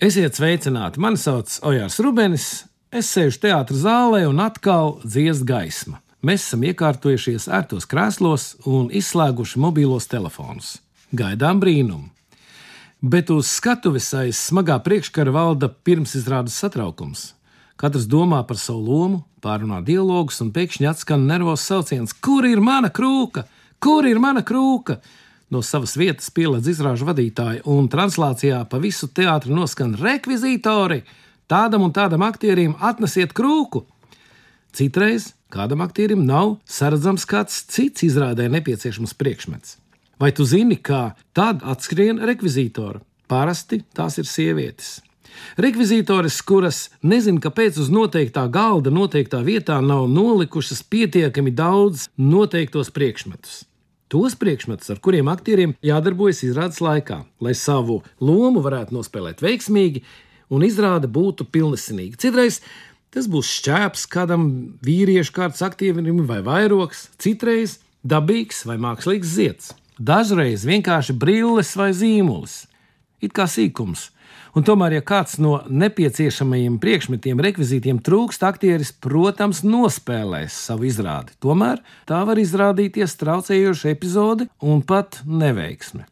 Esiet sveicināti! Mani sauc Ojārs Rubenis. Es sēžu teātris zālē un atkal dziesmu gaisma. Mēs esam iekārtojušies ērtos krēslos un izslēguši mobilos telefonus. Gaidām brīnumu. Bet uz skatuves aiz smagā priekškara valda pirmsizrādes satraukums. Katrs domā par savu lomu, pārunā dialogus, un pēkšņi atskan nervozs sauciens: Kur ir mana krūka? Kur ir mana krūka? No savas vietas pieledz izrāžu vadītāji, un translācijā pa visu teātri noskan rekvizītori. Tādam un tādam aktierim atnesiet krūku. Citreiz kādam aktierim nav saredzams kāds cits izrādē nepieciešams priekšmets. Vai tu zini, kā tad atskrien rekvizītori? Parasti tās ir sievietes. Rekvizītoris, kuras nezina, kāpēc uz noteiktā galda, noteiktā vietā nav nolikušas pietiekami daudz noteiktos priekšmetus tos priekšmetus, ar kuriem aktieriem jādarbojas izrādes laikā, lai savu lomu varētu nospēlēt veiksmīgi un izrāde būtu pilnesinīga. Citreiz tas būs šķēps kādam vīriešu kārtas aktierim vai vairoks, citreiz dabīgs vai mākslīgs zieds. Dažreiz vienkārši brilles vai zīmulis. It kā sīkums, Un tomēr, ja kāds no nepieciešamajiem priekšmetiem, rekvizītiem trūkst, aktieris, protams, nospēlēs savu izrādi. Tomēr tā var izrādīties traucējoša epizode un pat neveiksme.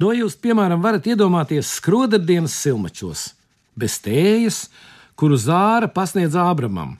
To jūs, piemēram, varat iedomāties skrodardienas silmačos, bez tējas, kuru zāra pasniedz Ābramam,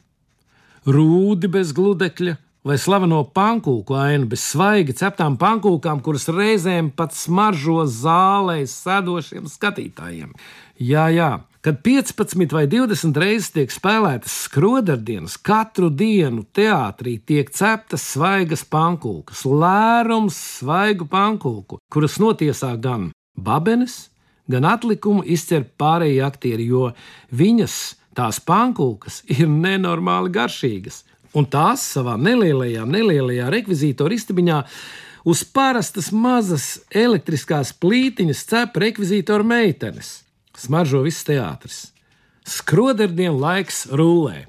rūdi bez gludekļa, vai slaveno pankūku ainu bez svaigi ceptām pankūkām, kuras reizēm pat smaržo zālē sēdošiem skatītājiem. Jā, jā, kad 15 vai 20 reizes tiek spēlētas skrodardienas, katru dienu teātrī tiek ceptas svaigas pankūkas, lērums svaigu pankūku, kuras notiesā gan babenes, gan atlikumu izcer pārējie aktieri, jo viņas, tās pankūkas, ir nenormāli garšīgas. Un tās savā nelielajā, nelielajā rekvizītora istabiņā uz parastas mazas elektriskās plītiņas cep rekvizītora meitenes. Smaržo viss teātris. Skroderdienu laiks rullē.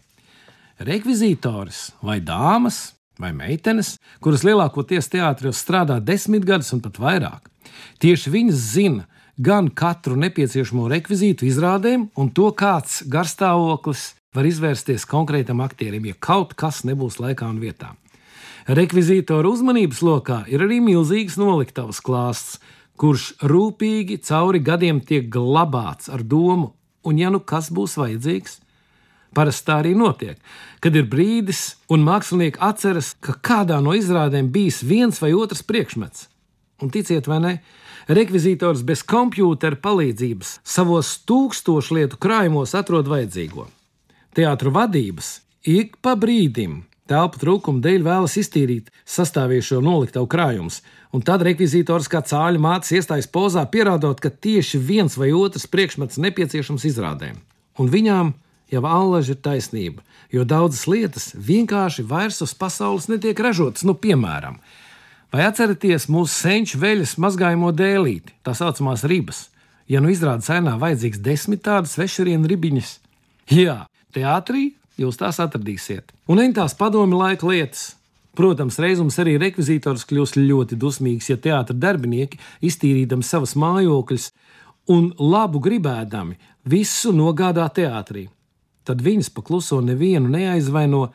Rekvizītors vai dāmas vai meitenes, kuras lielākoties teātros strādā desmit gadus un pat vairāk. Tieši viņas zina gan katru nepieciešamo rekvizītu izrādēm, un to kāds garstāvoklis var izvērsties konkrētam aktierim, ja kaut kas nebūs laikā un vietā. Rekvizītora uzmanības lokā ir arī milzīgs noliktavas klāsts, kurš rūpīgi cauri gadiem tiek glabāts ar domu, un ja nu kas būs vajadzīgs, parasti tā arī notiek. Kad ir brīdis, un mākslinieki atceras, ka kādā no izrādēm bijis viens vai otrs priekšmets. Un ticiet vai ne, rekvizītors bez kompjūtera palīdzības savos tūkstošu lietu krājumos atrod vajadzīgo. Teātru vadības ik pa brīdim telpu trūkuma dēļ vēlas iztīrīt sastāvījušo noliktavu krājumus, un tad rekvizītors kā cāļu mācis iestājas pozā, pierādot, ka tieši viens vai otrs priekšmets nepieciešams izrādēm. Un viņām jau allaž ir taisnība, jo daudzas lietas vienkārši vairs uz pasaules netiek ražotas, nu, piemēram, vai atceraties mūsu senču veļas mazgājamo dēlīti, tā saucamās ribas. Ja nu izrāda cenā vajadzīgs desmit tādas svešurienu ribiņas, jā, Teātrī jūs tās atradīsiet. Un ne tās padomi laika lietas. Protams, reizums arī rekvizītors kļūst ļoti dusmīgs, ja teātris darbinieki, iztīrīdami savas mājokļus un labu gribēdami, visu nogādā teātrī. Tad viņas pakluso nevienu neaizvaino,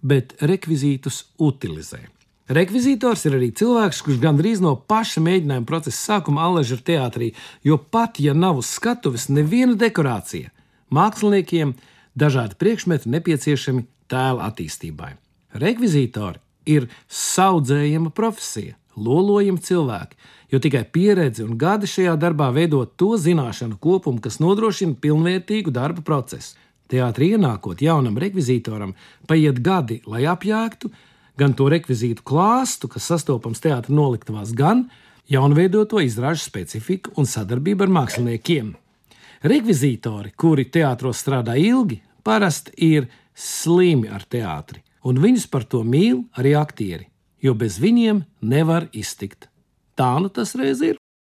bet rekvizītus utilizē. Rekvizītors ir arī cilvēks, kurš gandrīz no paša mēģinājuma procesa sākuma allaž ir teātrī, jo pat ja nav uz skatuves neviena dekorācija, māksliniekiem dažādi priekšmeti nepieciešami tēla attīstībai. Rekvizītori ir saudzējama profesija, lolojami cilvēki, jo tikai pieredze un gadi šajā darbā veido to zināšanu kopumu, kas nodrošina pilnvērtīgu darba procesu. Teātrī ienākot jaunam rekvizītoram, paiet gadi, lai apjēgtu gan to rekvizītu klāstu, kas sastopams teātris noliktavās, gan jaunveidoto izrāžu specifiku un sadarbību ar māksliniekiem. Rekvizītori, kuri teātros strādā ilgi, parasti ir slimi ar teātri, un viņus par to mīl arī aktieri, jo bez viņiem nevar iztikt. Tā nu tas reiz ir.